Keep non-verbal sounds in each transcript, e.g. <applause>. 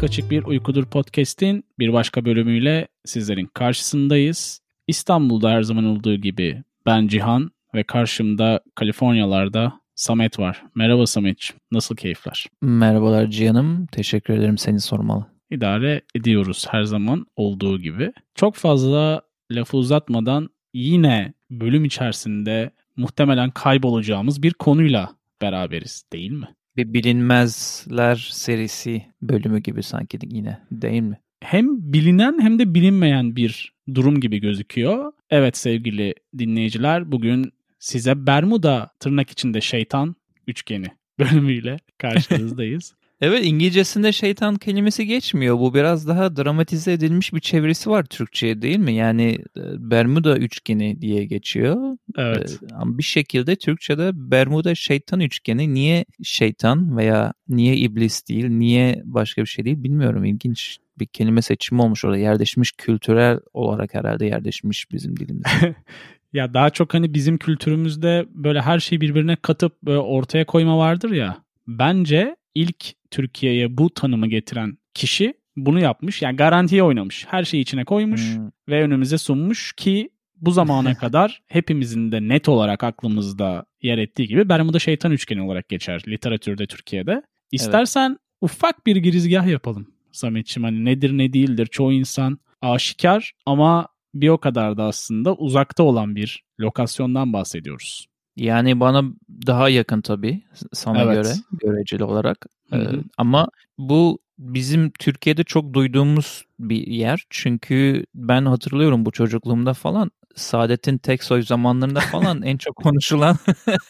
Kaçık Bir Uykudur Podcast'in bir başka bölümüyle sizlerin karşısındayız. İstanbul'da her zaman olduğu gibi ben Cihan ve karşımda Kaliforniyalarda Samet var. Merhaba Samet'ciğim. Nasıl keyifler? Merhabalar Cihan'ım. Teşekkür ederim seni sormalı. İdare ediyoruz her zaman olduğu gibi. Çok fazla lafı uzatmadan yine bölüm içerisinde muhtemelen kaybolacağımız bir konuyla beraberiz değil mi? Bir bilinmezler serisi bölümü gibi sanki yine değil mi? Hem bilinen hem de bilinmeyen bir durum gibi gözüküyor. Evet sevgili dinleyiciler bugün size Bermuda tırnak içinde şeytan üçgeni <laughs> bölümüyle karşınızdayız. Evet İngilizcesinde şeytan kelimesi geçmiyor. Bu biraz daha dramatize edilmiş bir çevirisi var Türkçe'ye değil mi? Yani e, Bermuda üçgeni diye geçiyor. Evet. Ee, ama bir şekilde Türkçe'de Bermuda şeytan üçgeni niye şeytan veya niye iblis değil, niye başka bir şey değil bilmiyorum. İlginç bir kelime seçimi olmuş orada. Yerleşmiş kültürel olarak herhalde yerleşmiş bizim dilimizde. <laughs> ya daha çok hani bizim kültürümüzde böyle her şeyi birbirine katıp ortaya koyma vardır ya. Bence ilk Türkiye'ye bu tanımı getiren kişi bunu yapmış. Yani garantiye oynamış. Her şeyi içine koymuş hmm. ve önümüze sunmuş ki bu zamana <laughs> kadar hepimizin de net olarak aklımızda yer ettiği gibi Bermuda şeytan üçgeni olarak geçer literatürde Türkiye'de. İstersen evet. ufak bir girizgah yapalım Sametçim. Hani nedir ne değildir çoğu insan aşikar ama bir o kadar da aslında uzakta olan bir lokasyondan bahsediyoruz. Yani bana daha yakın tabii sana evet. göre göreceli olarak. Ee, ama bu bizim Türkiye'de çok duyduğumuz bir yer. Çünkü ben hatırlıyorum bu çocukluğumda falan Saadet'in tek soy zamanlarında falan en çok konuşulan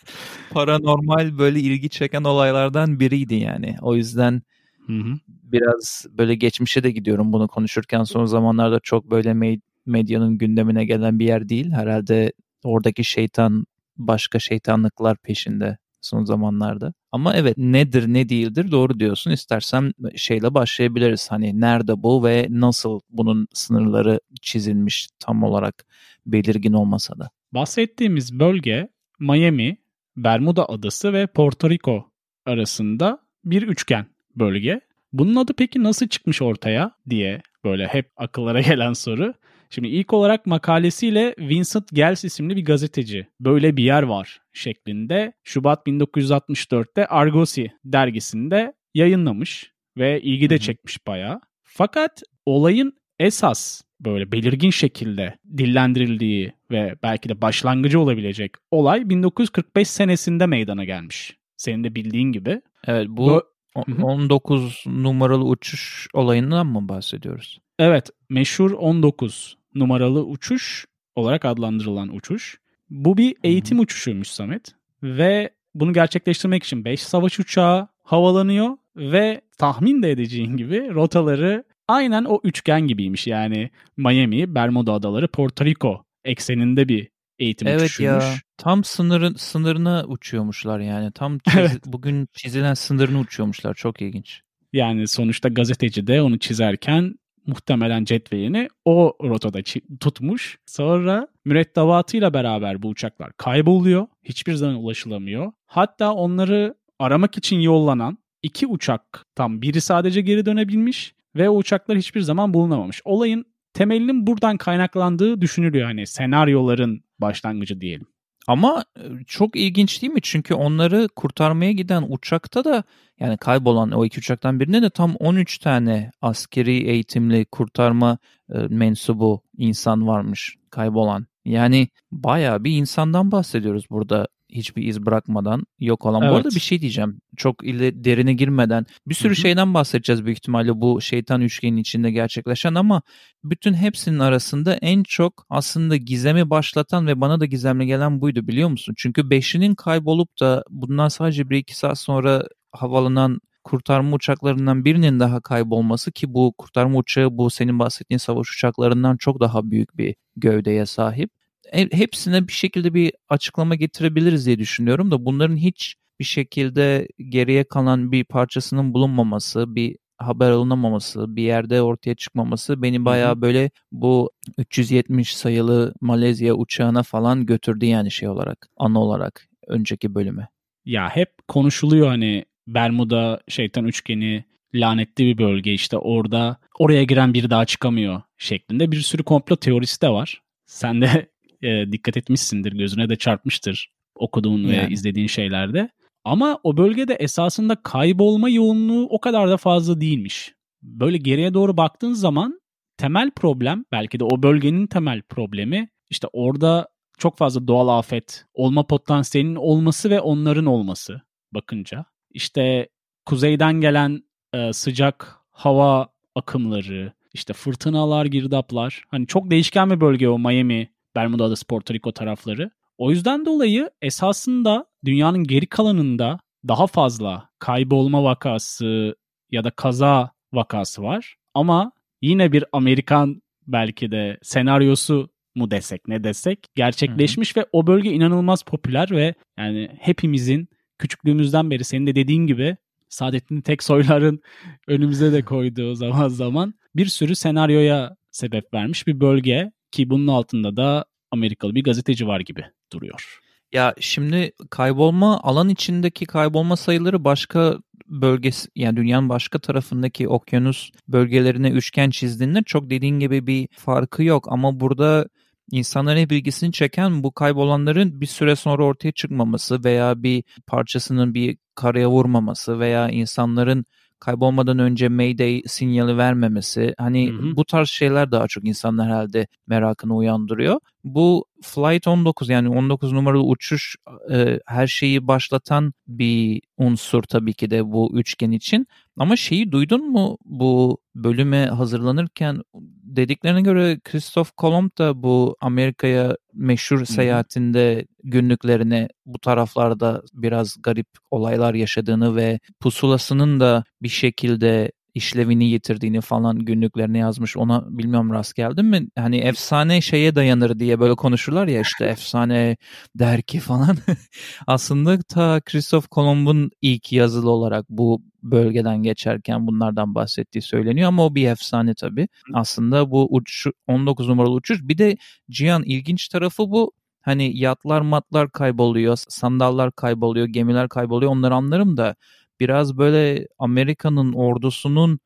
<laughs> paranormal böyle ilgi çeken olaylardan biriydi yani. O yüzden hı hı. biraz böyle geçmişe de gidiyorum bunu konuşurken son zamanlarda çok böyle medyanın gündemine gelen bir yer değil. Herhalde oradaki şeytan başka şeytanlıklar peşinde son zamanlarda. Ama evet nedir ne değildir doğru diyorsun. İstersen şeyle başlayabiliriz. Hani nerede bu ve nasıl bunun sınırları çizilmiş tam olarak belirgin olmasa da. Bahsettiğimiz bölge Miami, Bermuda Adası ve Porto Rico arasında bir üçgen bölge. Bunun adı peki nasıl çıkmış ortaya diye böyle hep akıllara <laughs> gelen soru. Şimdi ilk olarak makalesiyle Vincent Gels isimli bir gazeteci böyle bir yer var şeklinde Şubat 1964'te Argosy dergisinde yayınlamış ve ilgi de çekmiş bayağı. Fakat olayın esas böyle belirgin şekilde dillendirildiği ve belki de başlangıcı olabilecek olay 1945 senesinde meydana gelmiş. Senin de bildiğin gibi. Evet bu, bu 19 numaralı uçuş olayından mı bahsediyoruz? Evet, meşhur 19 numaralı uçuş olarak adlandırılan uçuş. Bu bir eğitim Hı-hı. uçuşuymuş Samet ve bunu gerçekleştirmek için 5 savaş uçağı havalanıyor ve tahmin de edeceğin <laughs> gibi rotaları aynen o üçgen gibiymiş. Yani Miami, Bermuda Adaları, Porto Rico ekseninde bir eğitim evet uçuşuymuş. Evet ya tam sınırın sınırına uçuyormuşlar yani. Tam <laughs> çiz, evet. bugün çizilen sınırını uçuyormuşlar. Çok ilginç. Yani sonuçta gazeteci de onu çizerken muhtemelen cetvelini o rotada tutmuş. Sonra mürettebatıyla beraber bu uçaklar kayboluyor. Hiçbir zaman ulaşılamıyor. Hatta onları aramak için yollanan iki uçak tam biri sadece geri dönebilmiş ve o uçaklar hiçbir zaman bulunamamış. Olayın temelinin buradan kaynaklandığı düşünülüyor hani senaryoların başlangıcı diyelim. Ama e, çok ilginç değil mi? Çünkü onları kurtarmaya giden uçakta da yani kaybolan o iki uçaktan birinde de tam 13 tane askeri eğitimli kurtarma e, mensubu insan varmış kaybolan. Yani baya bir insandan bahsediyoruz burada hiçbir iz bırakmadan yok olan. Evet. Bu arada bir şey diyeceğim. Çok ile derine girmeden bir sürü Hı-hı. şeyden bahsedeceğiz büyük ihtimalle bu şeytan üçgenin içinde gerçekleşen ama bütün hepsinin arasında en çok aslında gizemi başlatan ve bana da gizemli gelen buydu biliyor musun? Çünkü beşinin kaybolup da bundan sadece bir iki saat sonra havalanan kurtarma uçaklarından birinin daha kaybolması ki bu kurtarma uçağı bu senin bahsettiğin savaş uçaklarından çok daha büyük bir gövdeye sahip hepsine bir şekilde bir açıklama getirebiliriz diye düşünüyorum da bunların hiç bir şekilde geriye kalan bir parçasının bulunmaması, bir haber alınamaması, bir yerde ortaya çıkmaması beni bayağı böyle bu 370 sayılı Malezya uçağına falan götürdü yani şey olarak, ana olarak önceki bölüme. Ya hep konuşuluyor hani Bermuda şeytan üçgeni lanetli bir bölge işte orada oraya giren biri daha çıkamıyor şeklinde bir sürü komplo teorisi de var. Sen de e, dikkat etmişsindir gözüne de çarpmıştır okuduğun yani. ve izlediğin şeylerde. Ama o bölgede esasında kaybolma yoğunluğu o kadar da fazla değilmiş. Böyle geriye doğru baktığın zaman temel problem belki de o bölgenin temel problemi işte orada çok fazla doğal afet olma potansiyelinin olması ve onların olması bakınca. İşte kuzeyden gelen e, sıcak hava akımları, işte fırtınalar, girdaplar. Hani çok değişken bir bölge o Miami, Bermuda Adası, Porto Rico tarafları. O yüzden dolayı esasında dünyanın geri kalanında daha fazla kaybolma vakası ya da kaza vakası var. Ama yine bir Amerikan belki de senaryosu mu desek ne desek gerçekleşmiş hı hı. ve o bölge inanılmaz popüler ve yani hepimizin küçüklüğümüzden beri senin de dediğin gibi Saadettin Teksoylar'ın önümüze de koyduğu zaman zaman bir sürü senaryoya sebep vermiş bir bölge ki bunun altında da Amerikalı bir gazeteci var gibi duruyor. Ya şimdi kaybolma alan içindeki kaybolma sayıları başka bölgesi yani dünyanın başka tarafındaki okyanus bölgelerine üçgen çizdiğinde çok dediğin gibi bir farkı yok ama burada insanların hep ilgisini çeken bu kaybolanların bir süre sonra ortaya çıkmaması veya bir parçasının bir karaya vurmaması veya insanların kaybolmadan önce Mayday sinyali vermemesi hani hı hı. bu tarz şeyler daha çok insanlar herhalde merakını uyandırıyor. Bu Flight 19 yani 19 numaralı uçuş e, her şeyi başlatan bir unsur tabii ki de bu üçgen için. Ama şeyi duydun mu bu bölüme hazırlanırken? Dediklerine göre Christoph Kolomb da bu Amerika'ya meşhur seyahatinde günlüklerine bu taraflarda biraz garip olaylar yaşadığını ve pusulasının da bir şekilde işlevini yitirdiğini falan günlüklerine yazmış. Ona bilmiyorum rast geldin mi? Hani efsane şeye dayanır diye böyle konuşurlar ya işte efsane der ki falan. <laughs> Aslında ta Christoph Kolomb'un ilk yazılı olarak bu bölgeden geçerken bunlardan bahsettiği söyleniyor ama o bir efsane tabii. Aslında bu uç 19 numaralı uçuş. Bir de Cihan ilginç tarafı bu hani yatlar matlar kayboluyor, sandallar kayboluyor, gemiler kayboluyor onları anlarım da biraz böyle Amerika'nın ordusunun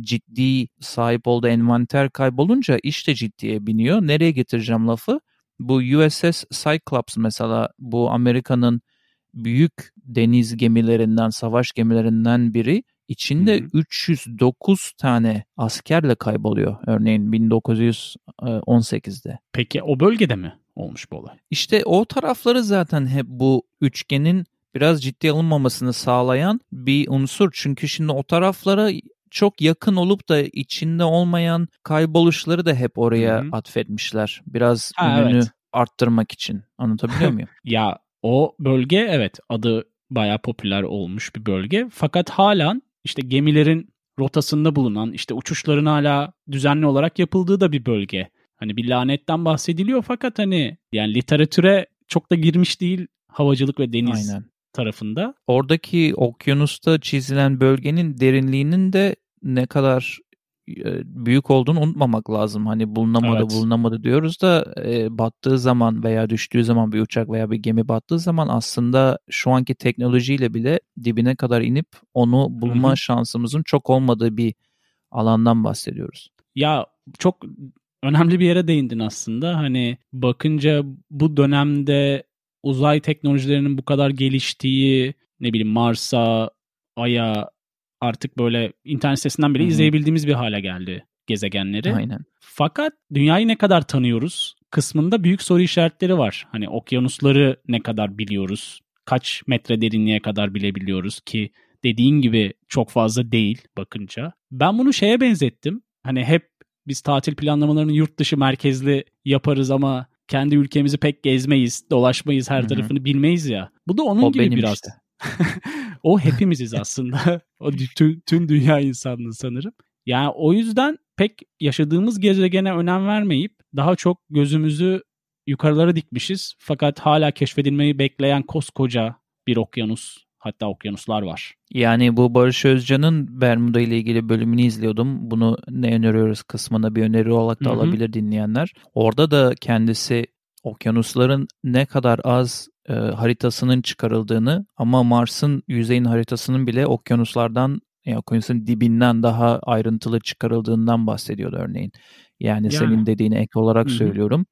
ciddi sahip olduğu envanter kaybolunca iş de ciddiye biniyor. Nereye getireceğim lafı? Bu USS Cyclops mesela bu Amerika'nın büyük deniz gemilerinden, savaş gemilerinden biri. İçinde Hı-hı. 309 tane askerle kayboluyor örneğin 1918'de. Peki o bölgede mi olmuş bu olay? İşte o tarafları zaten hep bu üçgenin biraz ciddi alınmamasını sağlayan bir unsur. Çünkü şimdi o taraflara çok yakın olup da içinde olmayan kayboluşları da hep oraya Hı-hı. atfetmişler. Biraz ha, ününü evet. arttırmak için. Anlatabiliyor <laughs> muyum? ya o bölge evet adı bayağı popüler olmuş bir bölge. Fakat halen işte gemilerin rotasında bulunan işte uçuşların hala düzenli olarak yapıldığı da bir bölge. Hani bir lanetten bahsediliyor fakat hani yani literatüre çok da girmiş değil havacılık ve deniz Aynen tarafında. Oradaki okyanusta çizilen bölgenin derinliğinin de ne kadar e, büyük olduğunu unutmamak lazım. Hani bulunamadı evet. bulunamadı diyoruz da e, battığı zaman veya düştüğü zaman bir uçak veya bir gemi battığı zaman aslında şu anki teknolojiyle bile dibine kadar inip onu bulma Hı-hı. şansımızın çok olmadığı bir alandan bahsediyoruz. Ya çok önemli bir yere değindin aslında. Hani bakınca bu dönemde uzay teknolojilerinin bu kadar geliştiği ne bileyim Mars'a, Ay'a artık böyle internet sitesinden bile Hı-hı. izleyebildiğimiz bir hale geldi gezegenleri. Aynen. Fakat dünyayı ne kadar tanıyoruz kısmında büyük soru işaretleri var. Hani okyanusları ne kadar biliyoruz? Kaç metre derinliğe kadar bilebiliyoruz ki dediğin gibi çok fazla değil bakınca. Ben bunu şeye benzettim. Hani hep biz tatil planlamalarını yurt dışı merkezli yaparız ama kendi ülkemizi pek gezmeyiz, dolaşmayız, her Hı-hı. tarafını bilmeyiz ya. Bu da onun o gibi biraz. Işte. <laughs> o hepimiziz aslında. <laughs> o tüm, tüm dünya insanlığı sanırım. Yani o yüzden pek yaşadığımız gezegene önem vermeyip daha çok gözümüzü yukarılara dikmişiz. Fakat hala keşfedilmeyi bekleyen koskoca bir okyanus hatta okyanuslar var. Yani bu Barış Özcan'ın Bermuda ile ilgili bölümünü izliyordum. Bunu ne öneriyoruz kısmına bir öneri olarak da Hı-hı. alabilir dinleyenler. Orada da kendisi okyanusların ne kadar az e, haritasının çıkarıldığını ama Mars'ın yüzeyin haritasının bile okyanuslardan yani okyanusun dibinden daha ayrıntılı çıkarıldığından bahsediyordu örneğin. Yani, yani. senin dediğine ek olarak Hı-hı. söylüyorum.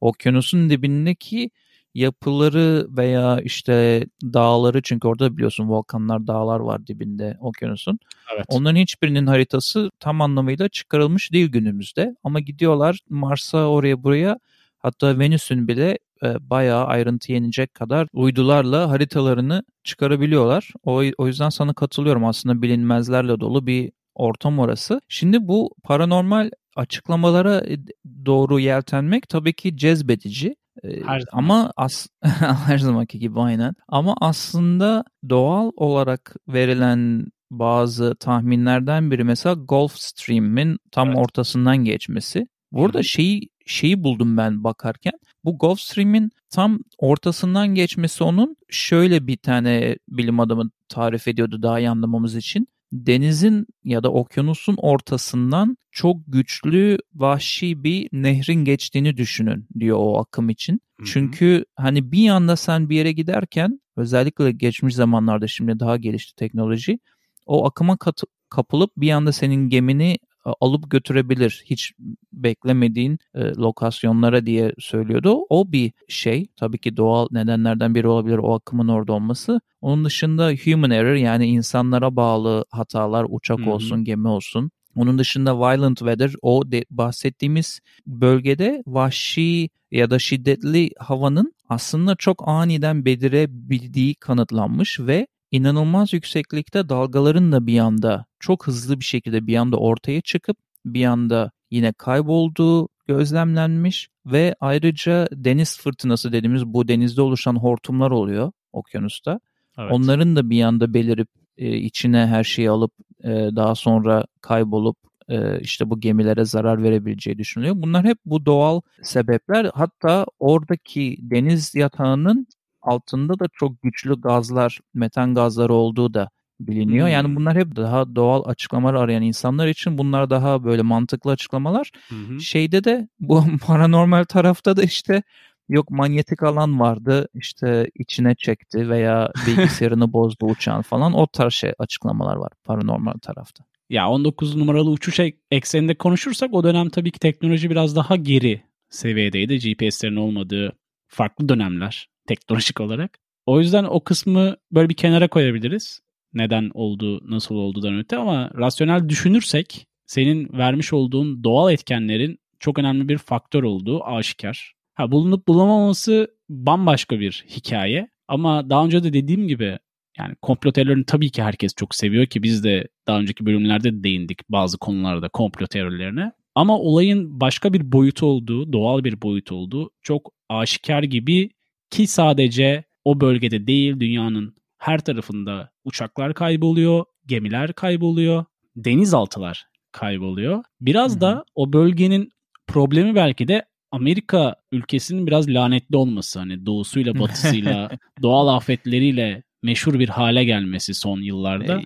Okyanusun dibindeki yapıları veya işte dağları çünkü orada biliyorsun volkanlar, dağlar var dibinde okyanusun. Evet. Onların hiçbirinin haritası tam anlamıyla çıkarılmış değil günümüzde. Ama gidiyorlar Mars'a oraya buraya hatta Venüs'ün bile e, bayağı ayrıntı yenecek kadar uydularla haritalarını çıkarabiliyorlar. O, o yüzden sana katılıyorum aslında bilinmezlerle dolu bir ortam orası. Şimdi bu paranormal açıklamalara e, doğru yeltenmek tabii ki cezbedici. Her ama as <laughs> her zamanki gibi aynen. Ama aslında doğal olarak verilen bazı tahminlerden biri mesela Gulf Stream'in tam evet. ortasından geçmesi. Burada şeyi şeyi buldum ben bakarken. Bu Gulf Stream'in tam ortasından geçmesi onun şöyle bir tane bilim adamı tarif ediyordu daha iyi anlamamız için. Denizin ya da okyanusun ortasından çok güçlü vahşi bir nehrin geçtiğini düşünün diyor o akım için. Hı-hı. Çünkü hani bir yanda sen bir yere giderken özellikle geçmiş zamanlarda şimdi daha gelişti teknoloji o akıma kat- kapılıp bir anda senin gemini alıp götürebilir hiç beklemediğin e, lokasyonlara diye söylüyordu. O bir şey tabii ki doğal nedenlerden biri olabilir o akımın orada olması. Onun dışında human error yani insanlara bağlı hatalar uçak Hı-hı. olsun gemi olsun. Onun dışında violent weather o de, bahsettiğimiz bölgede vahşi ya da şiddetli havanın aslında çok aniden belirebildiği kanıtlanmış ve inanılmaz yükseklikte dalgaların da bir anda çok hızlı bir şekilde bir anda ortaya çıkıp bir anda yine kaybolduğu gözlemlenmiş ve ayrıca deniz fırtınası dediğimiz bu denizde oluşan hortumlar oluyor okyanusta. Evet. Onların da bir anda belirip e, içine her şeyi alıp e, daha sonra kaybolup e, işte bu gemilere zarar verebileceği düşünülüyor. Bunlar hep bu doğal sebepler. Hatta oradaki deniz yatağının altında da çok güçlü gazlar, metan gazları olduğu da biliniyor. Hmm. Yani bunlar hep daha doğal açıklamalar arayan insanlar için bunlar daha böyle mantıklı açıklamalar. Hmm. Şeyde de bu <laughs> paranormal tarafta da işte yok manyetik alan vardı işte içine çekti veya <laughs> bilgisayarını bozdu uçağın falan o tarz şey açıklamalar var paranormal tarafta. Ya 19 numaralı uçuş ekseninde konuşursak o dönem tabii ki teknoloji biraz daha geri seviyedeydi. GPS'lerin olmadığı farklı dönemler teknolojik olarak. O yüzden o kısmı böyle bir kenara koyabiliriz. Neden oldu, nasıl olduğundan öte ama rasyonel düşünürsek senin vermiş olduğun doğal etkenlerin çok önemli bir faktör olduğu aşikar. Ha bulunup bulunamaması bambaşka bir hikaye. Ama daha önce de dediğim gibi yani komplo teorilerini tabii ki herkes çok seviyor ki biz de daha önceki bölümlerde de değindik bazı konularda komplo teorilerine. Ama olayın başka bir boyutu olduğu, doğal bir boyut olduğu çok aşikar gibi ki sadece o bölgede değil dünyanın her tarafında uçaklar kayboluyor, gemiler kayboluyor, denizaltılar kayboluyor. Biraz Hı-hı. da o bölgenin problemi belki de Amerika ülkesinin biraz lanetli olması. Hani doğusuyla <laughs> batısıyla, doğal afetleriyle meşhur bir hale gelmesi son yıllarda. E,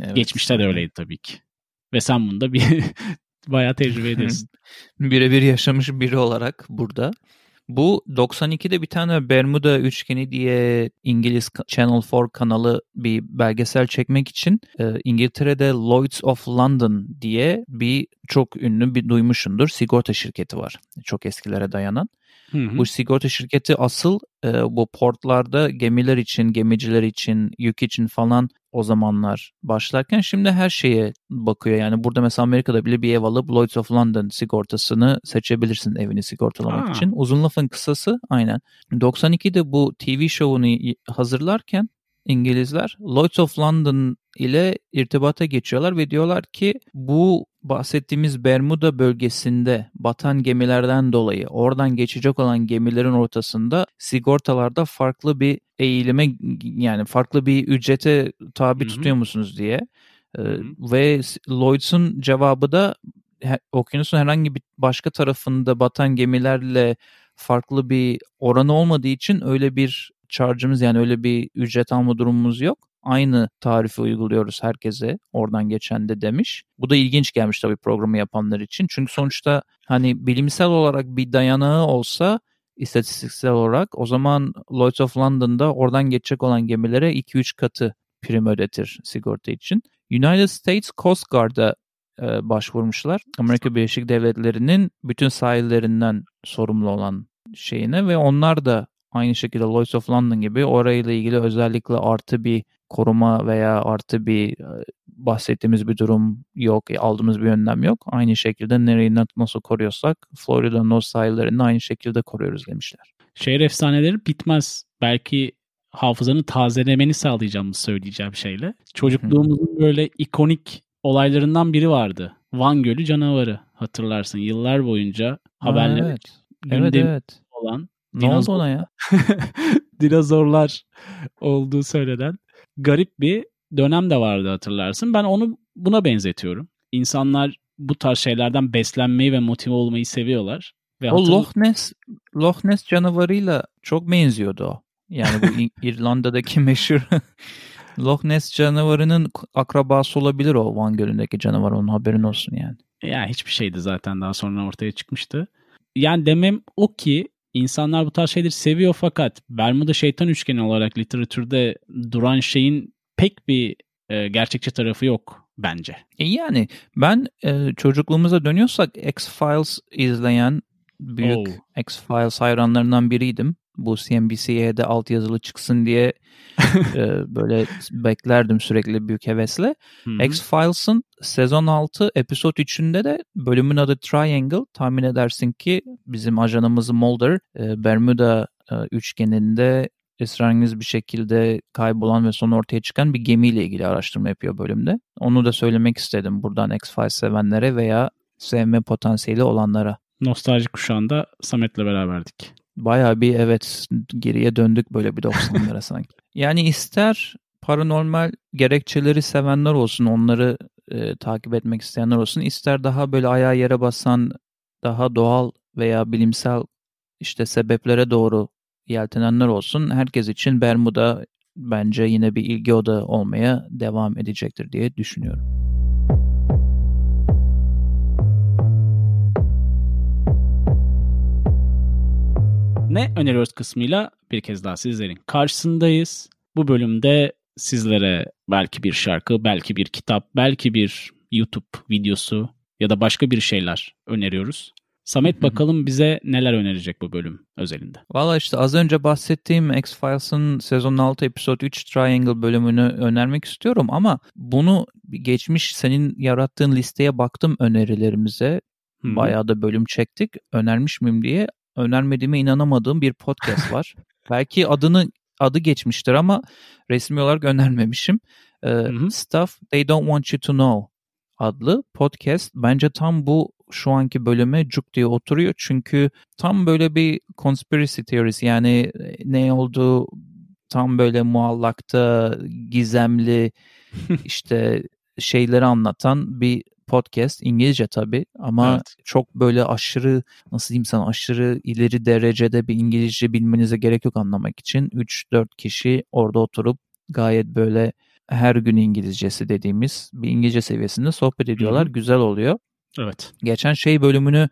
evet. Geçmişte de öyleydi tabii ki. Ve sen bunda bir <laughs> bayağı tecrübe <laughs> ediyorsun. Birebir yaşamış biri olarak burada bu 92'de bir tane Bermuda üçgeni diye İngiliz Channel 4 kanalı bir belgesel çekmek için e, İngiltere'de Lloyds of London diye bir çok ünlü bir duymuşundur sigorta şirketi var. Çok eskilere dayanan. Hı hı. Bu sigorta şirketi asıl e, bu portlarda gemiler için, gemiciler için, yük için falan o zamanlar başlarken şimdi her şeye bakıyor. Yani burada mesela Amerika'da bile bir ev alıp Lloyds of London sigortasını seçebilirsin evini sigortalamak Aa. için. Uzun lafın kısası aynen. 92'de bu TV şovunu hazırlarken İngilizler Lloyds of London ile irtibata geçiyorlar ve diyorlar ki bu bahsettiğimiz Bermuda bölgesinde batan gemilerden dolayı oradan geçecek olan gemilerin ortasında sigortalarda farklı bir eğilime yani farklı bir ücrete tabi Hı-hı. tutuyor musunuz diye. Ee, ve Lloyds'un cevabı da okyanusun herhangi bir başka tarafında batan gemilerle farklı bir oranı olmadığı için öyle bir charge'ımız yani öyle bir ücret alma durumumuz yok aynı tarifi uyguluyoruz herkese oradan geçen de demiş. Bu da ilginç gelmiş tabii programı yapanlar için. Çünkü sonuçta hani bilimsel olarak bir dayanağı olsa istatistiksel olarak o zaman Lloyds of London'da oradan geçecek olan gemilere 2-3 katı prim ödetir sigorta için. United States Coast Guard'a e, başvurmuşlar. Amerika Birleşik Devletleri'nin bütün sahillerinden sorumlu olan şeyine ve onlar da aynı şekilde Lloyds of London gibi orayla ilgili özellikle artı bir koruma veya artı bir e, bahsettiğimiz bir durum yok, e, aldığımız bir önlem yok. Aynı şekilde nereyi nasıl koruyorsak Florida'nın o sahillerini aynı şekilde koruyoruz demişler. Şehir efsaneleri bitmez. Belki hafızanı tazelemeni sağlayacağımı söyleyeceğim şeyle. Çocukluğumuzun böyle ikonik olaylarından biri vardı. Van Gölü canavarı hatırlarsın. Yıllar boyunca haberler evet. evet, evet. olan. Ne oldu ona ya? <laughs> dinozorlar olduğu söylenen garip bir dönem de vardı hatırlarsın. Ben onu buna benzetiyorum. İnsanlar bu tarz şeylerden beslenmeyi ve motive olmayı seviyorlar. Ve o hatırl- Loch Ness Loch Ness canavarıyla çok benziyordu o. Yani bu <laughs> İrlanda'daki meşhur <laughs> Loch Ness canavarının akrabası olabilir o Van Gölü'ndeki canavar onun haberin olsun yani. Ya hiçbir şeydi zaten daha sonra ortaya çıkmıştı. Yani demem o ki insanlar bu tarz şeyleri seviyor fakat Bermuda şeytan üçgeni olarak literatürde duran şeyin pek bir e, gerçekçi tarafı yok bence. E yani ben e, çocukluğumuza dönüyorsak X-Files izleyen büyük oh. X-Files hayranlarından biriydim. Bu CNBC'ye de alt yazılı çıksın diye <laughs> e, böyle beklerdim sürekli büyük hevesle. X-Files'ın sezon 6 episod 3'ünde de bölümün adı Triangle. Tahmin edersin ki bizim ajanımız Mulder e, Bermuda e, üçgeninde esrarengiz bir şekilde kaybolan ve sonra ortaya çıkan bir gemiyle ilgili araştırma yapıyor bölümde. Onu da söylemek istedim buradan X-Files sevenlere veya sevme potansiyeli olanlara. Nostalji kuşağında Samet'le beraberdik. Baya bir evet geriye döndük böyle bir 90'lara <laughs> sanki. Yani ister paranormal gerekçeleri sevenler olsun, onları e, takip etmek isteyenler olsun, ister daha böyle ayağa yere basan, daha doğal veya bilimsel işte sebeplere doğru yeltenenler olsun. Herkes için Bermuda bence yine bir ilgi oda olmaya devam edecektir diye düşünüyorum. Ne öneriyoruz kısmıyla bir kez daha sizlerin karşısındayız. Bu bölümde sizlere belki bir şarkı, belki bir kitap, belki bir YouTube videosu ya da başka bir şeyler öneriyoruz. Samet bakalım bize neler önerecek bu bölüm özelinde. Valla işte az önce bahsettiğim X-Files'ın sezon 6 episode 3 Triangle bölümünü önermek istiyorum ama bunu geçmiş senin yarattığın listeye baktım önerilerimize. Hı-hı. Bayağı da bölüm çektik. Önermiş miyim diye önermediğime inanamadığım bir podcast <laughs> var. Belki adını adı geçmiştir ama resmi olarak önermemişim. Ee, Stuff They Don't Want You To Know adlı podcast bence tam bu şu anki bölüme cuk diye oturuyor. Çünkü tam böyle bir conspiracy theories yani e, ne olduğu tam böyle muallakta gizemli <laughs> işte şeyleri anlatan bir podcast İngilizce tabii ama evet. çok böyle aşırı nasıl diyeyim sana aşırı ileri derecede bir İngilizce bilmenize gerek yok anlamak için. 3-4 kişi orada oturup gayet böyle her gün İngilizcesi dediğimiz bir İngilizce seviyesinde sohbet ediyorlar. Hı-hı. Güzel oluyor. Evet. Geçen şey bölümünü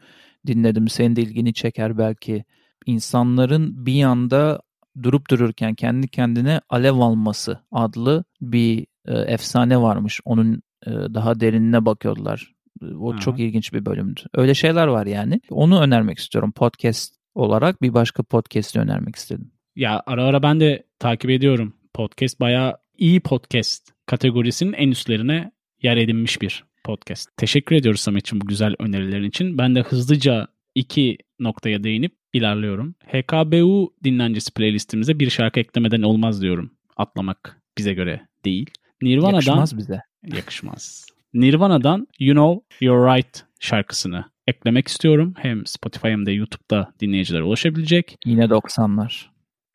dinledim. Senin de ilgini çeker belki. İnsanların bir anda durup dururken kendi kendine alev alması adlı bir e, efsane varmış. Onun daha derinine bakıyorlar. O Aha. çok ilginç bir bölümdü. Öyle şeyler var yani. Onu önermek istiyorum podcast olarak. Bir başka podcast'i önermek istedim. Ya ara ara ben de takip ediyorum. Podcast bayağı iyi podcast kategorisinin en üstlerine yer edinmiş bir podcast. Teşekkür ediyoruz Samet'ciğim bu güzel önerilerin için. Ben de hızlıca iki noktaya değinip ilerliyorum. HKBU dinlencesi playlistimize bir şarkı eklemeden olmaz diyorum. Atlamak bize göre değil. Nirvana'dan yakışmaz bize. Yakışmaz. Nirvana'dan You Know You're Right şarkısını eklemek istiyorum. Hem Spotify hem de YouTube'da dinleyicilere ulaşabilecek. Yine 90'lar.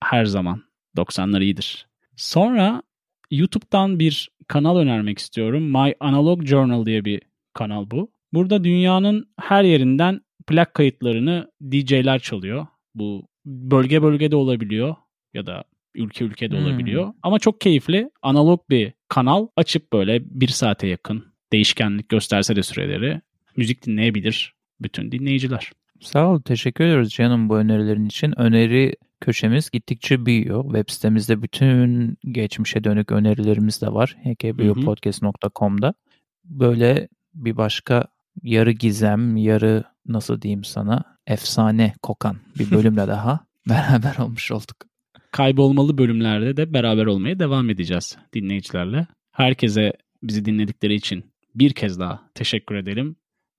Her zaman 90'lar iyidir. Sonra YouTube'dan bir kanal önermek istiyorum. My Analog Journal diye bir kanal bu. Burada dünyanın her yerinden plak kayıtlarını DJ'ler çalıyor. Bu bölge bölgede olabiliyor ya da ülke ülkede hmm. olabiliyor. Ama çok keyifli analog bir kanal açıp böyle bir saate yakın değişkenlik gösterse de süreleri müzik dinleyebilir bütün dinleyiciler. Sağ ol. Teşekkür ediyoruz canım bu önerilerin için. Öneri köşemiz gittikçe büyüyor. Web sitemizde bütün geçmişe dönük önerilerimiz de var. hkbupodcast.com'da. Böyle bir başka yarı gizem, yarı nasıl diyeyim sana efsane kokan bir bölümle <laughs> daha beraber olmuş olduk. Kaybolmalı bölümlerde de beraber olmaya devam edeceğiz dinleyicilerle. Herkese bizi dinledikleri için bir kez daha teşekkür edelim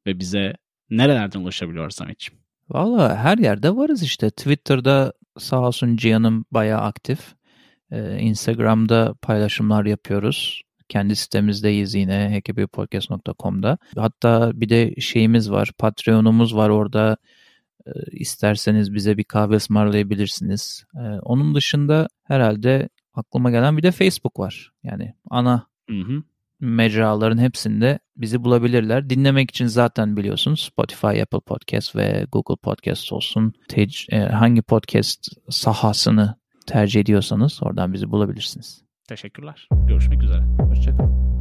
ve bize nerelerden ulaşabiliyor Samet'ciğim? Valla her yerde varız işte. Twitter'da sağ olsun Cihan'ım bayağı aktif. Ee, Instagram'da paylaşımlar yapıyoruz. Kendi sitemizdeyiz yine hkbpodcast.com'da. Hatta bir de şeyimiz var, Patreon'umuz var orada. Ee, isterseniz bize bir kahve ısmarlayabilirsiniz. Ee, onun dışında herhalde aklıma gelen bir de Facebook var. Yani ana Hı hı. mecraların hepsinde bizi bulabilirler. Dinlemek için zaten biliyorsunuz Spotify, Apple Podcast ve Google Podcast olsun. Te- e, hangi podcast sahasını tercih ediyorsanız oradan bizi bulabilirsiniz. Teşekkürler. Görüşmek üzere. Hoşçakalın.